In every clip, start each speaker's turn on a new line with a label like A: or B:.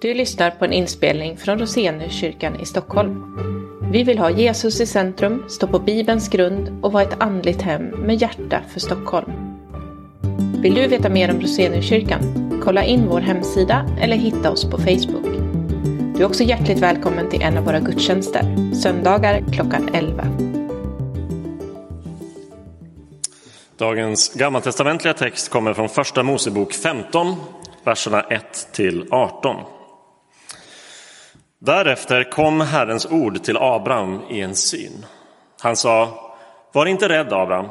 A: Du lyssnar på en inspelning från Roseniuskyrkan i Stockholm. Vi vill ha Jesus i centrum, stå på Bibelns grund och vara ett andligt hem med hjärta för Stockholm. Vill du veta mer om Roseniuskyrkan? Kolla in vår hemsida eller hitta oss på Facebook. Du är också hjärtligt välkommen till en av våra gudstjänster, söndagar klockan 11.
B: Dagens gammaltestamentliga text kommer från Första Mosebok 15, verserna 1 till 18. Därefter kom Herrens ord till Abraham i en syn. Han sa, var inte rädd Abraham,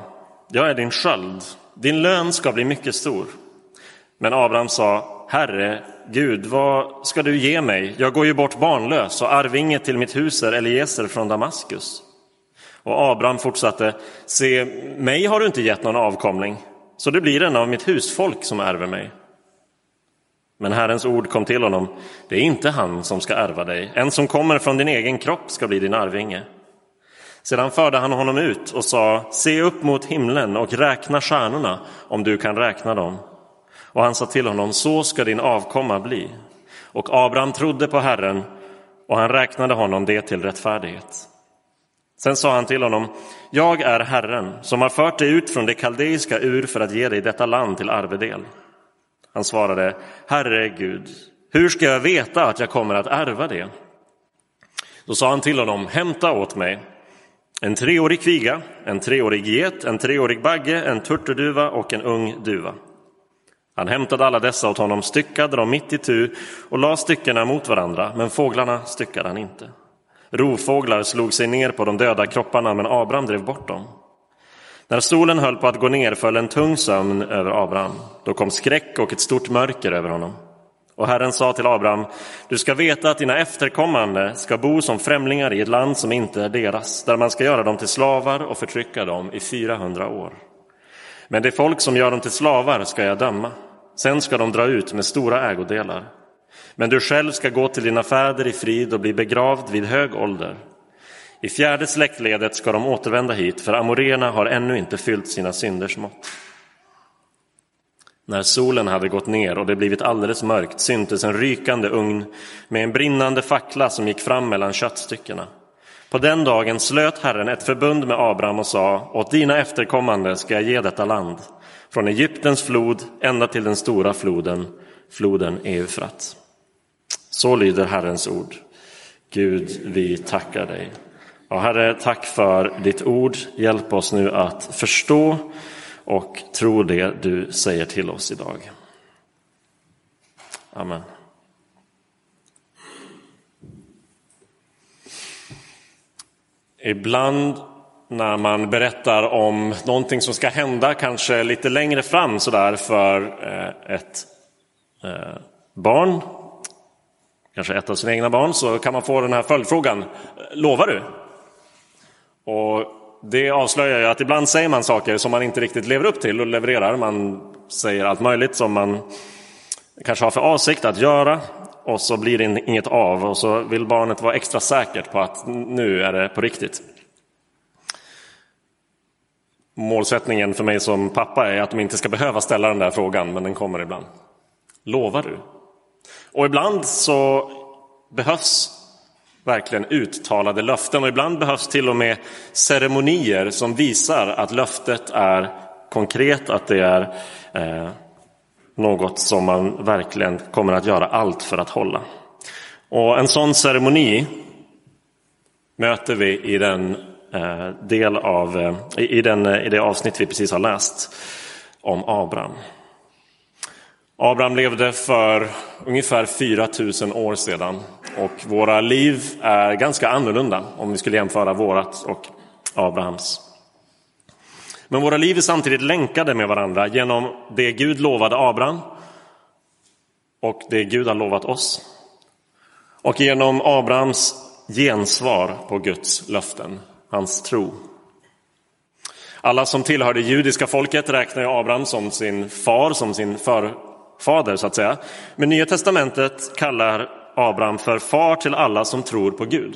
B: jag är din sköld, din lön ska bli mycket stor. Men Abraham sa, Herre, Gud, vad ska du ge mig? Jag går ju bort barnlös och arvinge till mitt hus är Eliezer från Damaskus. Och Abraham fortsatte, se, mig har du inte gett någon avkomling, så det blir en av mitt husfolk som ärver mig. Men Herrens ord kom till honom, det är inte han som ska ärva dig, en som kommer från din egen kropp ska bli din arvinge. Sedan förde han honom ut och sa, se upp mot himlen och räkna stjärnorna om du kan räkna dem. Och han sa till honom, så ska din avkomma bli. Och Abraham trodde på Herren och han räknade honom det till rättfärdighet. Sen sa han till honom, jag är Herren som har fört dig ut från det kaldeiska ur för att ge dig detta land till arvedel. Han svarade, Herre Gud, hur ska jag veta att jag kommer att ärva det? Då sa han till honom, hämta åt mig en treårig kviga, en treårig get, en treårig bagge, en turturduva och en ung duva. Han hämtade alla dessa åt honom, styckade dem mitt i tu och la styckena mot varandra, men fåglarna styckade han inte. Rovfåglar slog sig ner på de döda kropparna, men Abraham drev bort dem. När solen höll på att gå ner föll en tung sömn över Abraham. Då kom skräck och ett stort mörker över honom. Och Herren sa till Abraham, du ska veta att dina efterkommande ska bo som främlingar i ett land som inte är deras, där man ska göra dem till slavar och förtrycka dem i 400 år. Men det folk som gör dem till slavar ska jag döma. Sen ska de dra ut med stora ägodelar. Men du själv ska gå till dina fäder i frid och bli begravd vid hög ålder. I fjärde släktledet ska de återvända hit, för amorena har ännu inte fyllt sina synders mått. När solen hade gått ner och det blivit alldeles mörkt syntes en rykande ugn med en brinnande fackla som gick fram mellan köttstyckena. På den dagen slöt Herren ett förbund med Abraham och sa, åt dina efterkommande ska jag ge detta land, från Egyptens flod ända till den stora floden, floden Eufrat. Så lyder Herrens ord. Gud, vi tackar dig. Ja, herre, tack för ditt ord. Hjälp oss nu att förstå och tro det du säger till oss idag. Amen. Ibland när man berättar om någonting som ska hända, kanske lite längre fram sådär för eh, ett eh, barn, kanske ett av sina egna barn, så kan man få den här följdfrågan. Lovar du? Och det avslöjar ju att ibland säger man saker som man inte riktigt lever upp till och levererar. Man säger allt möjligt som man kanske har för avsikt att göra och så blir det inget av och så vill barnet vara extra säkert på att nu är det på riktigt. Målsättningen för mig som pappa är att de inte ska behöva ställa den där frågan, men den kommer ibland. Lovar du? Och ibland så behövs verkligen uttalade löften. Och ibland behövs till och med ceremonier som visar att löftet är konkret, att det är eh, något som man verkligen kommer att göra allt för att hålla. Och en sån ceremoni möter vi i den eh, del av, eh, i, den, eh, i det avsnitt vi precis har läst om Abraham. Abraham levde för ungefär 4000 år sedan och våra liv är ganska annorlunda om vi skulle jämföra vårat och Abrahams. Men våra liv är samtidigt länkade med varandra genom det Gud lovade Abraham och det Gud har lovat oss. Och genom Abrahams gensvar på Guds löften, hans tro. Alla som tillhör det judiska folket räknar Abraham som sin far, som sin förfader så att säga. Men Nya testamentet kallar Abraham för far till alla som tror på Gud.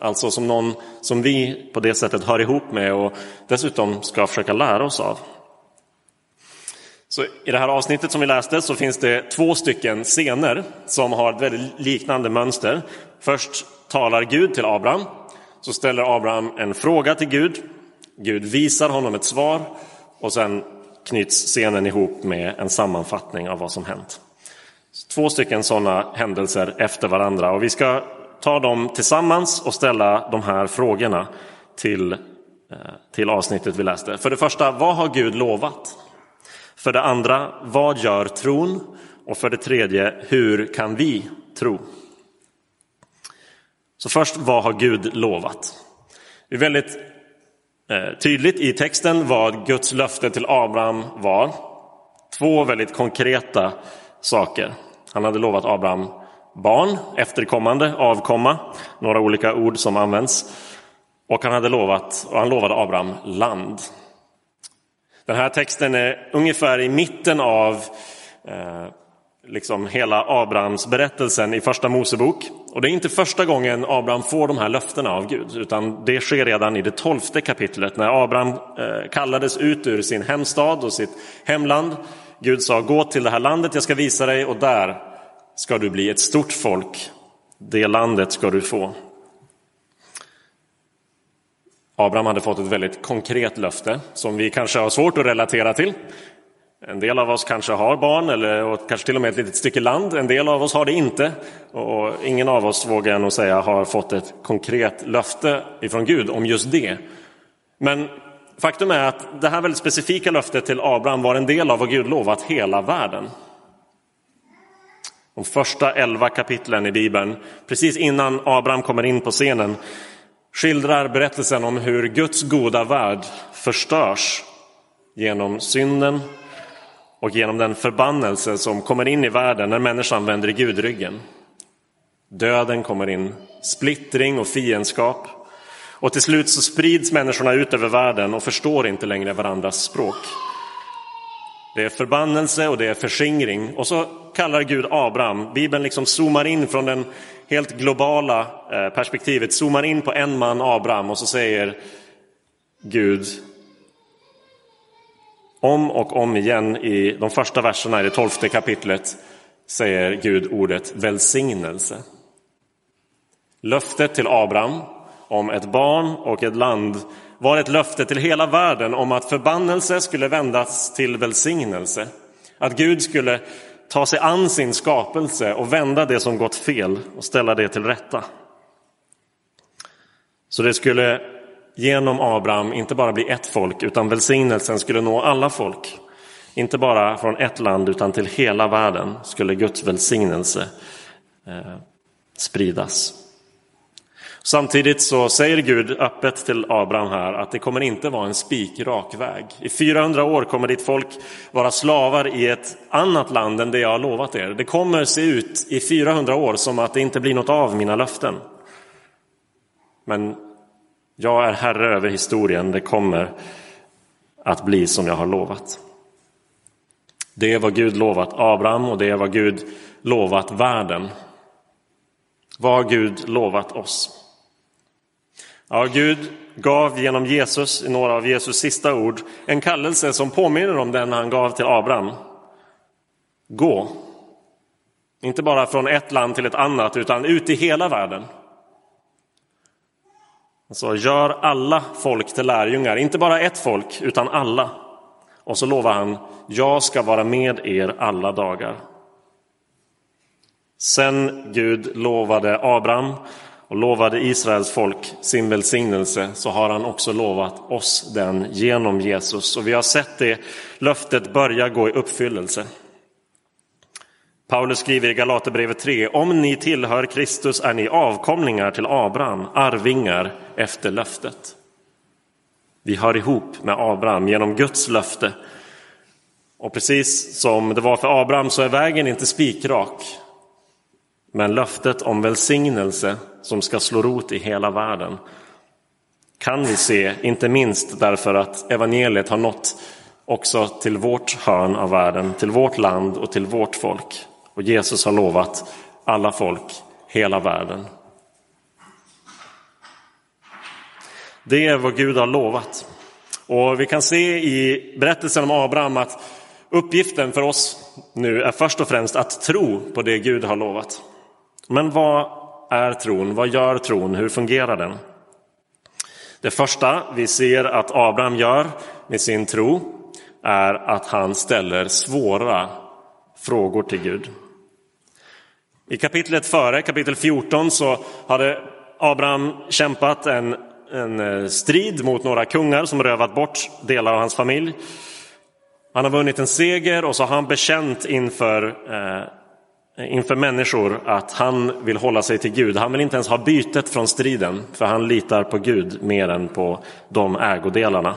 B: Alltså som någon som vi på det sättet hör ihop med och dessutom ska försöka lära oss av. Så I det här avsnittet som vi läste så finns det två stycken scener som har ett väldigt liknande mönster. Först talar Gud till Abraham, så ställer Abraham en fråga till Gud. Gud visar honom ett svar och sen knyts scenen ihop med en sammanfattning av vad som hänt. Två stycken sådana händelser efter varandra och vi ska ta dem tillsammans och ställa de här frågorna till, eh, till avsnittet vi läste. För det första, vad har Gud lovat? För det andra, vad gör tron? Och för det tredje, hur kan vi tro? Så först, vad har Gud lovat? Det är väldigt eh, tydligt i texten vad Guds löfte till Abraham var. Två väldigt konkreta saker. Han hade lovat Abraham barn, efterkommande, avkomma, några olika ord som används. Och han hade lovat, och han lovade Abraham land. Den här texten är ungefär i mitten av eh, liksom hela Abrahams berättelsen i första Mosebok. Och det är inte första gången Abraham får de här löftena av Gud, utan det sker redan i det tolfte kapitlet när Abraham eh, kallades ut ur sin hemstad och sitt hemland. Gud sa gå till det här landet jag ska visa dig och där ska du bli ett stort folk. Det landet ska du få. Abraham hade fått ett väldigt konkret löfte som vi kanske har svårt att relatera till. En del av oss kanske har barn eller och kanske till och med ett litet stycke land. En del av oss har det inte. Och ingen av oss, vågar jag nog säga, har fått ett konkret löfte ifrån Gud om just det. Men faktum är att det här väldigt specifika löftet till Abraham var en del av vad Gud lovat hela världen. De första elva kapitlen i Bibeln, precis innan Abraham kommer in på scenen, skildrar berättelsen om hur Guds goda värld förstörs genom synden och genom den förbannelse som kommer in i världen när människan vänder Gud ryggen. Döden kommer in, splittring och fiendskap. Och till slut så sprids människorna ut över världen och förstår inte längre varandras språk. Det är förbannelse och det är förskingring. Och så kallar Gud Abraham, Bibeln liksom zoomar in från den helt globala eh, perspektivet, zoomar in på en man, Abraham, och så säger Gud om och om igen i de första verserna i det tolfte kapitlet säger Gud ordet välsignelse. Löftet till Abraham om ett barn och ett land var ett löfte till hela världen om att förbannelse skulle vändas till välsignelse. Att Gud skulle ta sig an sin skapelse och vända det som gått fel och ställa det till rätta. Så det skulle genom Abraham inte bara bli ett folk utan välsignelsen skulle nå alla folk. Inte bara från ett land utan till hela världen skulle Guds välsignelse eh, spridas. Samtidigt så säger Gud öppet till Abraham här att det kommer inte vara en spikrak väg. I 400 år kommer ditt folk vara slavar i ett annat land än det jag har lovat er. Det kommer se ut i 400 år som att det inte blir något av mina löften. Men jag är herre över historien, det kommer att bli som jag har lovat. Det är vad Gud lovat Abraham och det är vad Gud lovat världen. Vad har Gud lovat oss? Ja, Gud gav genom Jesus, i några av Jesus sista ord, en kallelse som påminner om den han gav till Abraham. Gå. Inte bara från ett land till ett annat, utan ut i hela världen. Alltså, gör alla folk till lärjungar, inte bara ett folk, utan alla. Och så lovar han, jag ska vara med er alla dagar. Sen Gud lovade Abraham och lovade Israels folk sin välsignelse så har han också lovat oss den genom Jesus. Och vi har sett det löftet börja gå i uppfyllelse. Paulus skriver i Galaterbrevet 3, om ni tillhör Kristus är ni avkomlingar till Abraham, arvingar efter löftet. Vi hör ihop med Abraham genom Guds löfte. Och precis som det var för Abraham så är vägen inte spikrak. Men löftet om välsignelse som ska slå rot i hela världen kan vi se, inte minst därför att evangeliet har nått också till vårt hörn av världen, till vårt land och till vårt folk. Och Jesus har lovat alla folk, hela världen. Det är vad Gud har lovat. Och vi kan se i berättelsen om Abraham att Uppgiften för oss nu är först och främst att tro på det Gud har lovat. Men vad är tron? Vad gör tron? Hur fungerar den? Det första vi ser att Abraham gör med sin tro är att han ställer svåra frågor till Gud. I kapitlet före, kapitel 14, så hade Abraham kämpat en, en eh, strid mot några kungar som rövat bort delar av hans familj. Han har vunnit en seger och så har han bekänt inför, eh, inför människor att han vill hålla sig till Gud. Han vill inte ens ha bytet från striden, för han litar på Gud mer än på de ägodelarna.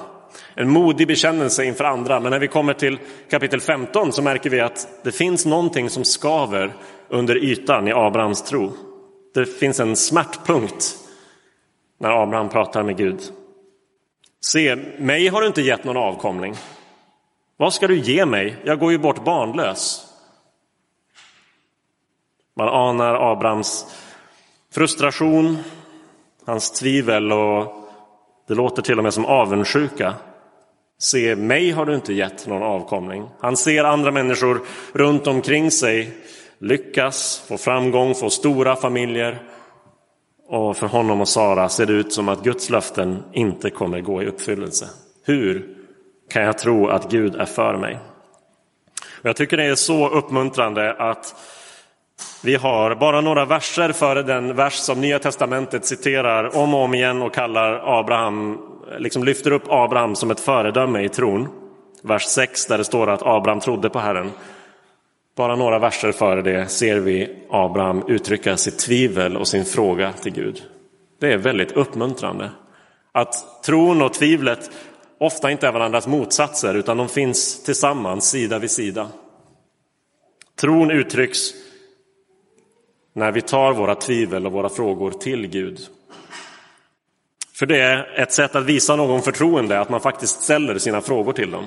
B: En modig bekännelse inför andra, men när vi kommer till kapitel 15 så märker vi att det finns någonting som skaver under ytan i Abrahams tro. Det finns en smärtpunkt när Abraham pratar med Gud. Se, mig har du inte gett någon avkomling. Vad ska du ge mig? Jag går ju bort barnlös. Man anar Abrahams frustration, hans tvivel och det låter till och med som avundsjuka. Se, mig har du inte gett någon avkomling. Han ser andra människor runt omkring sig lyckas, få framgång, få stora familjer. Och för honom och Sara ser det ut som att Guds löften inte kommer gå i uppfyllelse. Hur kan jag tro att Gud är för mig? Jag tycker det är så uppmuntrande att vi har bara några verser före den vers som Nya Testamentet citerar om och om igen och kallar Abraham, liksom lyfter upp Abraham som ett föredöme i tron. Vers 6 där det står att Abraham trodde på Herren. Bara några verser före det ser vi Abraham uttrycka sitt tvivel och sin fråga till Gud. Det är väldigt uppmuntrande. Att tron och tvivlet ofta inte är varandras motsatser utan de finns tillsammans sida vid sida. Tron uttrycks när vi tar våra tvivel och våra frågor till Gud. För det är ett sätt att visa någon förtroende, att man faktiskt ställer sina frågor till dem.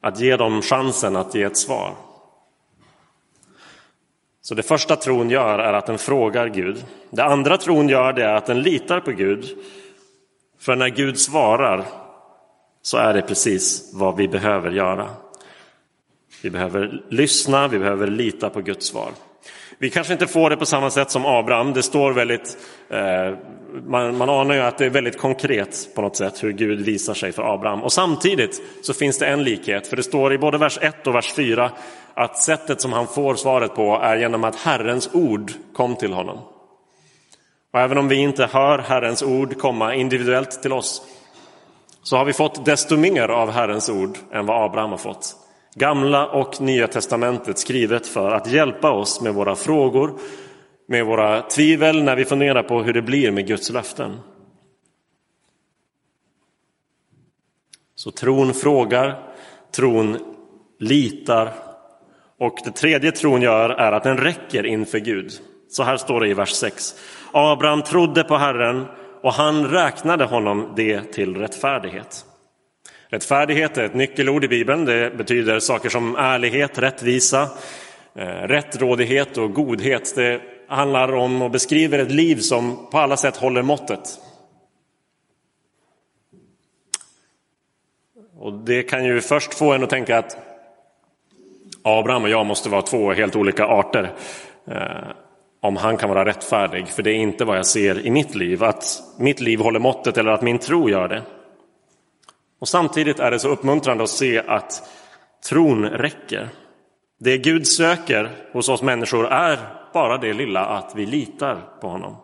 B: Att ge dem chansen att ge ett svar. Så det första tron gör är att den frågar Gud. Det andra tron gör det är att den litar på Gud. För när Gud svarar så är det precis vad vi behöver göra. Vi behöver lyssna, vi behöver lita på Guds svar. Vi kanske inte får det på samma sätt som Abraham. Det står väldigt, eh, man, man anar ju att det är väldigt konkret på något sätt hur Gud visar sig för Abraham. Och samtidigt så finns det en likhet, för det står i både vers 1 och vers 4 att sättet som han får svaret på är genom att Herrens ord kom till honom. Och även om vi inte hör Herrens ord komma individuellt till oss så har vi fått desto mer av Herrens ord än vad Abraham har fått. Gamla och Nya testamentet skrivet för att hjälpa oss med våra frågor, med våra tvivel när vi funderar på hur det blir med Guds löften. Så tron frågar, tron litar och det tredje tron gör är att den räcker inför Gud. Så här står det i vers 6. Abraham trodde på Herren och han räknade honom det till rättfärdighet. Rättfärdighet är ett nyckelord i Bibeln. Det betyder saker som ärlighet, rättvisa, eh, rättrådighet och godhet. Det handlar om och beskriver ett liv som på alla sätt håller måttet. Och det kan ju först få en att tänka att Abraham och jag måste vara två helt olika arter. Eh, om han kan vara rättfärdig, för det är inte vad jag ser i mitt liv. Att mitt liv håller måttet eller att min tro gör det. Och samtidigt är det så uppmuntrande att se att tron räcker. Det Gud söker hos oss människor är bara det lilla att vi litar på honom.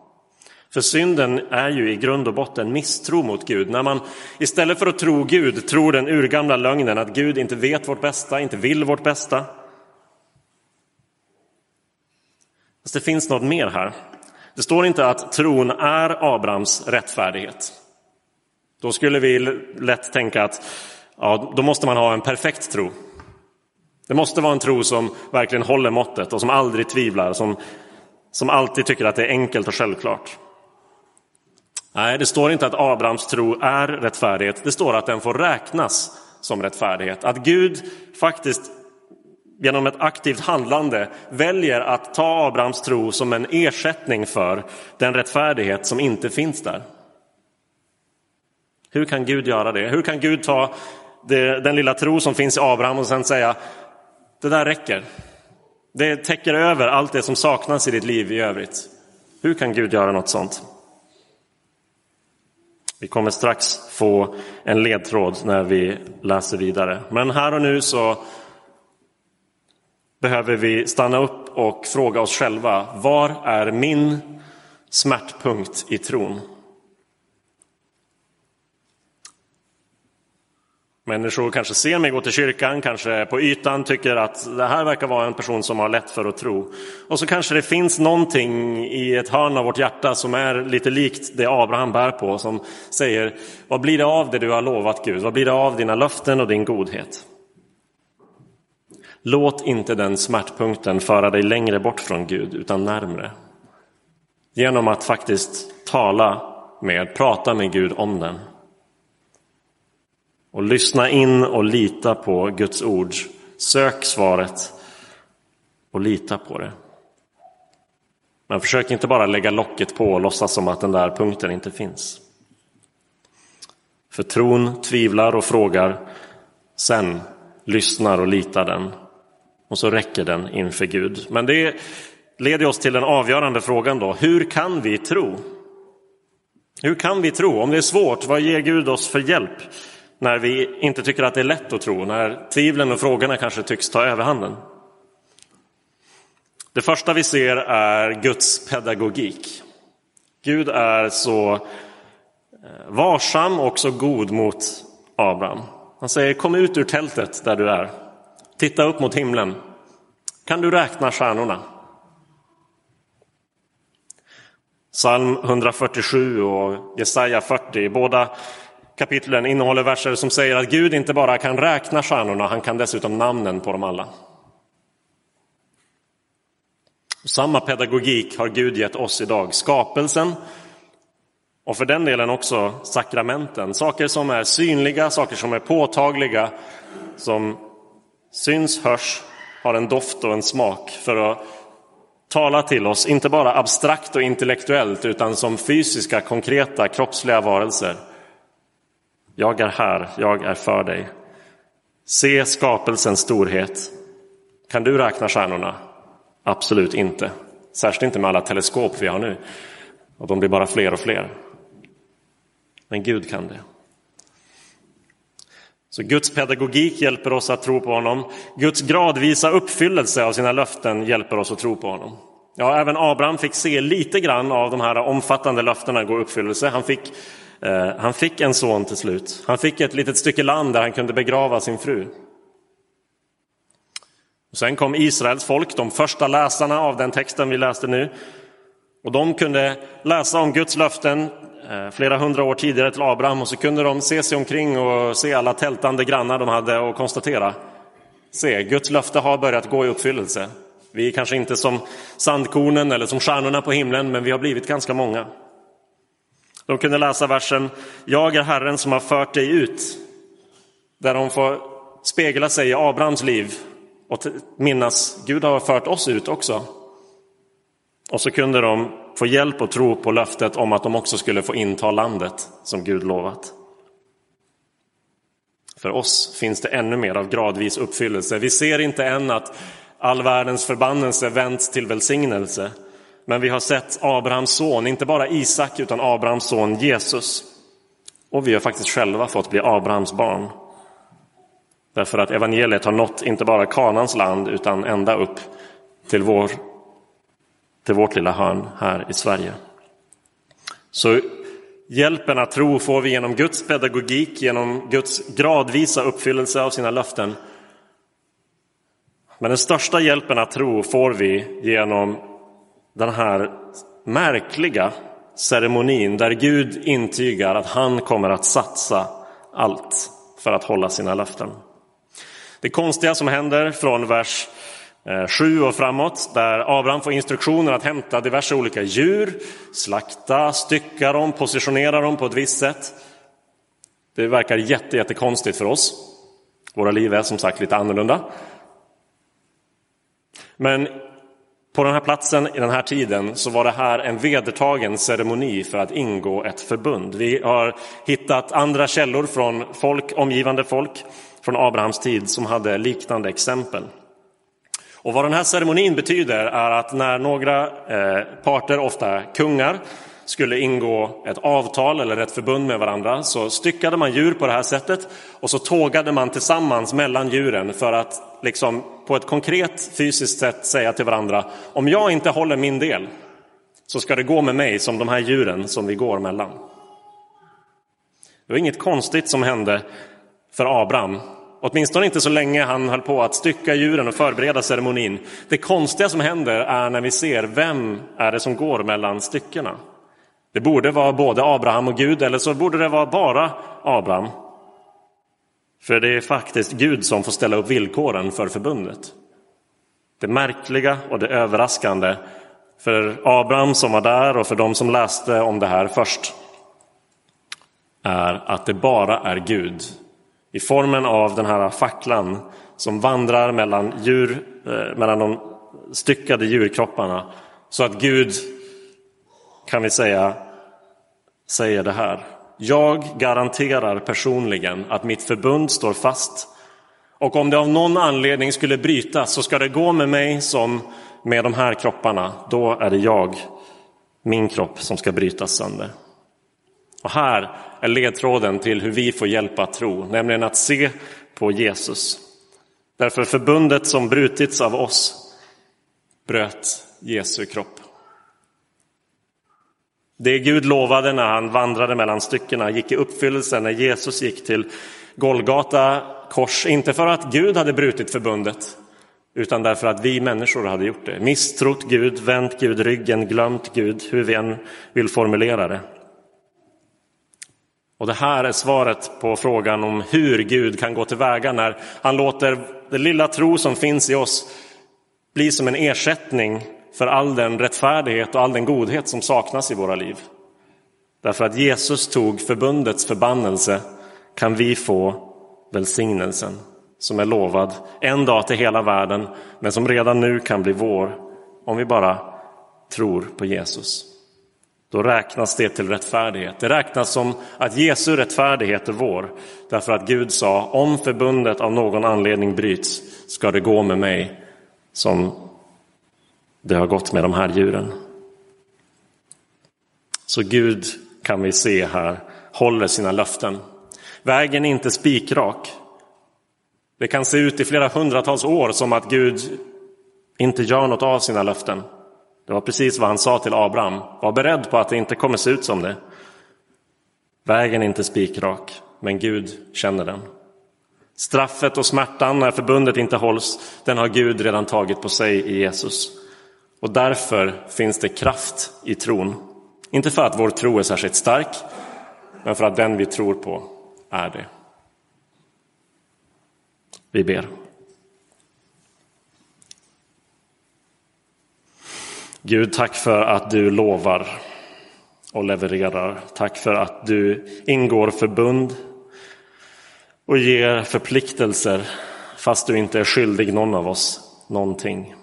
B: För synden är ju i grund och botten misstro mot Gud. När man istället för att tro Gud tror den urgamla lögnen att Gud inte vet vårt bästa, inte vill vårt bästa. Fast det finns något mer här. Det står inte att tron är Abrahams rättfärdighet. Då skulle vi lätt tänka att ja, då måste man ha en perfekt tro. Det måste vara en tro som verkligen håller måttet och som aldrig tvivlar, som, som alltid tycker att det är enkelt och självklart. Nej, det står inte att Abrahams tro är rättfärdighet. Det står att den får räknas som rättfärdighet. Att Gud faktiskt genom ett aktivt handlande väljer att ta Abrahams tro som en ersättning för den rättfärdighet som inte finns där. Hur kan Gud göra det? Hur kan Gud ta det, den lilla tro som finns i Abraham och sen säga det där räcker. Det täcker över allt det som saknas i ditt liv i övrigt. Hur kan Gud göra något sånt? Vi kommer strax få en ledtråd när vi läser vidare. Men här och nu så behöver vi stanna upp och fråga oss själva. Var är min smärtpunkt i tron? Människor kanske ser mig gå till kyrkan, kanske på ytan tycker att det här verkar vara en person som har lätt för att tro. Och så kanske det finns någonting i ett hörn av vårt hjärta som är lite likt det Abraham bär på, som säger vad blir det av det du har lovat Gud? Vad blir det av dina löften och din godhet? Låt inte den smärtpunkten föra dig längre bort från Gud, utan närmre. Genom att faktiskt tala med, prata med Gud om den. Och lyssna in och lita på Guds ord. Sök svaret och lita på det. Men försök inte bara lägga locket på och låtsas som att den där punkten inte finns. För tron tvivlar och frågar, sen lyssnar och litar den. Och så räcker den inför Gud. Men det leder oss till den avgörande frågan då. Hur kan vi tro? Hur kan vi tro? Om det är svårt, vad ger Gud oss för hjälp? När vi inte tycker att det är lätt att tro, när tvivlen och frågorna kanske tycks ta överhanden. Det första vi ser är Guds pedagogik. Gud är så eh, varsam och så god mot Abraham. Han säger kom ut ur tältet där du är. Titta upp mot himlen. Kan du räkna stjärnorna? Psalm 147 och Jesaja 40, båda kapitlen innehåller verser som säger att Gud inte bara kan räkna stjärnorna, han kan dessutom namnen på dem alla. Samma pedagogik har Gud gett oss idag. Skapelsen och för den delen också sakramenten. Saker som är synliga, saker som är påtagliga, som syns, hörs, har en doft och en smak för att tala till oss, inte bara abstrakt och intellektuellt utan som fysiska, konkreta, kroppsliga varelser. Jag är här, jag är för dig. Se skapelsens storhet. Kan du räkna stjärnorna? Absolut inte. Särskilt inte med alla teleskop vi har nu. Och de blir bara fler och fler. Men Gud kan det. Så Guds pedagogik hjälper oss att tro på honom. Guds gradvisa uppfyllelse av sina löften hjälper oss att tro på honom. Ja, även Abraham fick se lite grann av de här omfattande löftena gå i uppfyllelse. Han fick Eh, han fick en son till slut. Han fick ett litet stycke land där han kunde begrava sin fru. Och sen kom Israels folk, de första läsarna av den texten vi läste nu. Och de kunde läsa om Guds löften eh, flera hundra år tidigare till Abraham och så kunde de se sig omkring och se alla tältande grannar de hade och konstatera. Se, Guds löfte har börjat gå i uppfyllelse. Vi är kanske inte som sandkornen eller som stjärnorna på himlen, men vi har blivit ganska många. De kunde läsa versen Jag är Herren som har fört dig ut. Där de får spegla sig i Abrahams liv och minnas Gud har fört oss ut också. Och så kunde de få hjälp och tro på löftet om att de också skulle få inta landet som Gud lovat. För oss finns det ännu mer av gradvis uppfyllelse. Vi ser inte än att all världens förbannelse vänts till välsignelse. Men vi har sett Abrahams son, inte bara Isak utan Abrahams son Jesus. Och vi har faktiskt själva fått bli Abrahams barn. Därför att evangeliet har nått inte bara Kanans land utan ända upp till, vår, till vårt lilla hörn här i Sverige. Så hjälpen att tro får vi genom Guds pedagogik, genom Guds gradvisa uppfyllelse av sina löften. Men den största hjälpen att tro får vi genom den här märkliga ceremonin där Gud intygar att han kommer att satsa allt för att hålla sina löften. Det konstiga som händer från vers eh, 7 och framåt, där Abraham får instruktioner att hämta diverse olika djur, slakta, stycka dem, positionera dem på ett visst sätt. Det verkar jätte, jättekonstigt för oss. Våra liv är som sagt lite annorlunda. Men på den här platsen i den här tiden så var det här en vedertagen ceremoni för att ingå ett förbund. Vi har hittat andra källor från folk, omgivande folk från Abrahams tid som hade liknande exempel. Och vad den här ceremonin betyder är att när några eh, parter, ofta kungar, skulle ingå ett avtal eller ett förbund med varandra så styckade man djur på det här sättet och så tågade man tillsammans mellan djuren för att liksom på ett konkret fysiskt sätt säga till varandra om jag inte håller min del så ska det gå med mig som de här djuren som vi går mellan. Det var inget konstigt som hände för Abraham Åtminstone inte så länge han höll på att stycka djuren och förbereda ceremonin. Det konstiga som händer är när vi ser vem är det som går mellan styckena. Det borde vara både Abraham och Gud, eller så borde det vara bara Abraham. För det är faktiskt Gud som får ställa upp villkoren för förbundet. Det märkliga och det överraskande för Abraham som var där och för de som läste om det här först är att det bara är Gud i formen av den här facklan som vandrar mellan, djur, eh, mellan de styckade djurkropparna så att Gud, kan vi säga, säger det här. Jag garanterar personligen att mitt förbund står fast och om det av någon anledning skulle brytas så ska det gå med mig som med de här kropparna. Då är det jag, min kropp, som ska brytas sönder. Och här är ledtråden till hur vi får hjälp att tro, nämligen att se på Jesus. Därför förbundet som brutits av oss bröt Jesu kropp. Det Gud lovade när han vandrade mellan styckena gick i uppfyllelse när Jesus gick till Golgata kors, inte för att Gud hade brutit förbundet, utan därför att vi människor hade gjort det. Misstrott Gud, vänt Gud ryggen, glömt Gud, hur vi än vill formulera det. Och det här är svaret på frågan om hur Gud kan gå tillväga när han låter den lilla tro som finns i oss bli som en ersättning för all den rättfärdighet och all den godhet som saknas i våra liv. Därför att Jesus tog förbundets förbannelse kan vi få välsignelsen som är lovad en dag till hela världen men som redan nu kan bli vår om vi bara tror på Jesus då räknas det till rättfärdighet. Det räknas som att Jesu rättfärdighet är vår, därför att Gud sa om förbundet av någon anledning bryts ska det gå med mig som det har gått med de här djuren. Så Gud kan vi se här håller sina löften. Vägen är inte spikrak. Det kan se ut i flera hundratals år som att Gud inte gör något av sina löften. Det var precis vad han sa till Abraham. Var beredd på att det inte kommer se ut som det. Vägen är inte spikrak, men Gud känner den. Straffet och smärtan när förbundet inte hålls, den har Gud redan tagit på sig i Jesus. Och därför finns det kraft i tron. Inte för att vår tro är särskilt stark, men för att den vi tror på är det. Vi ber. Gud, tack för att du lovar och levererar. Tack för att du ingår förbund och ger förpliktelser fast du inte är skyldig någon av oss någonting.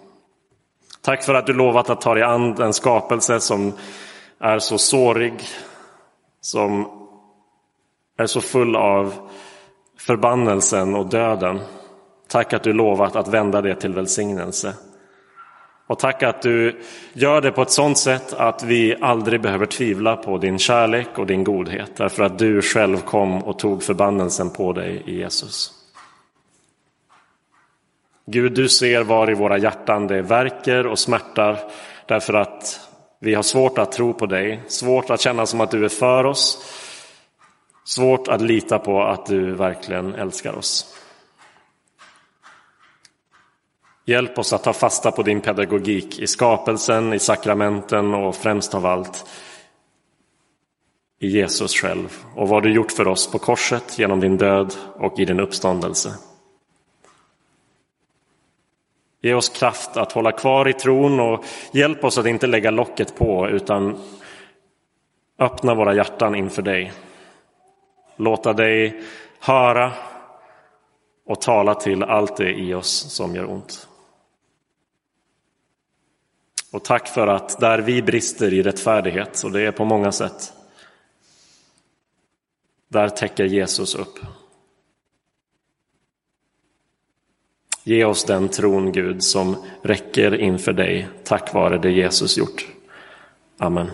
B: Tack för att du lovat att ta dig an den skapelse som är så sårig, som är så full av förbannelsen och döden. Tack att du lovat att vända det till välsignelse. Och tack att du gör det på ett sådant sätt att vi aldrig behöver tvivla på din kärlek och din godhet. Därför att du själv kom och tog förbannelsen på dig i Jesus. Gud, du ser var i våra hjärtan det verkar och smärtar därför att vi har svårt att tro på dig, svårt att känna som att du är för oss, svårt att lita på att du verkligen älskar oss. Hjälp oss att ta fasta på din pedagogik i skapelsen, i sakramenten och främst av allt i Jesus själv och vad du gjort för oss på korset genom din död och i din uppståndelse. Ge oss kraft att hålla kvar i tron och hjälp oss att inte lägga locket på utan öppna våra hjärtan inför dig. Låta dig höra och tala till allt det i oss som gör ont. Och tack för att där vi brister i rättfärdighet, och det är på många sätt, där täcker Jesus upp. Ge oss den tron, Gud, som räcker inför dig tack vare det Jesus gjort. Amen.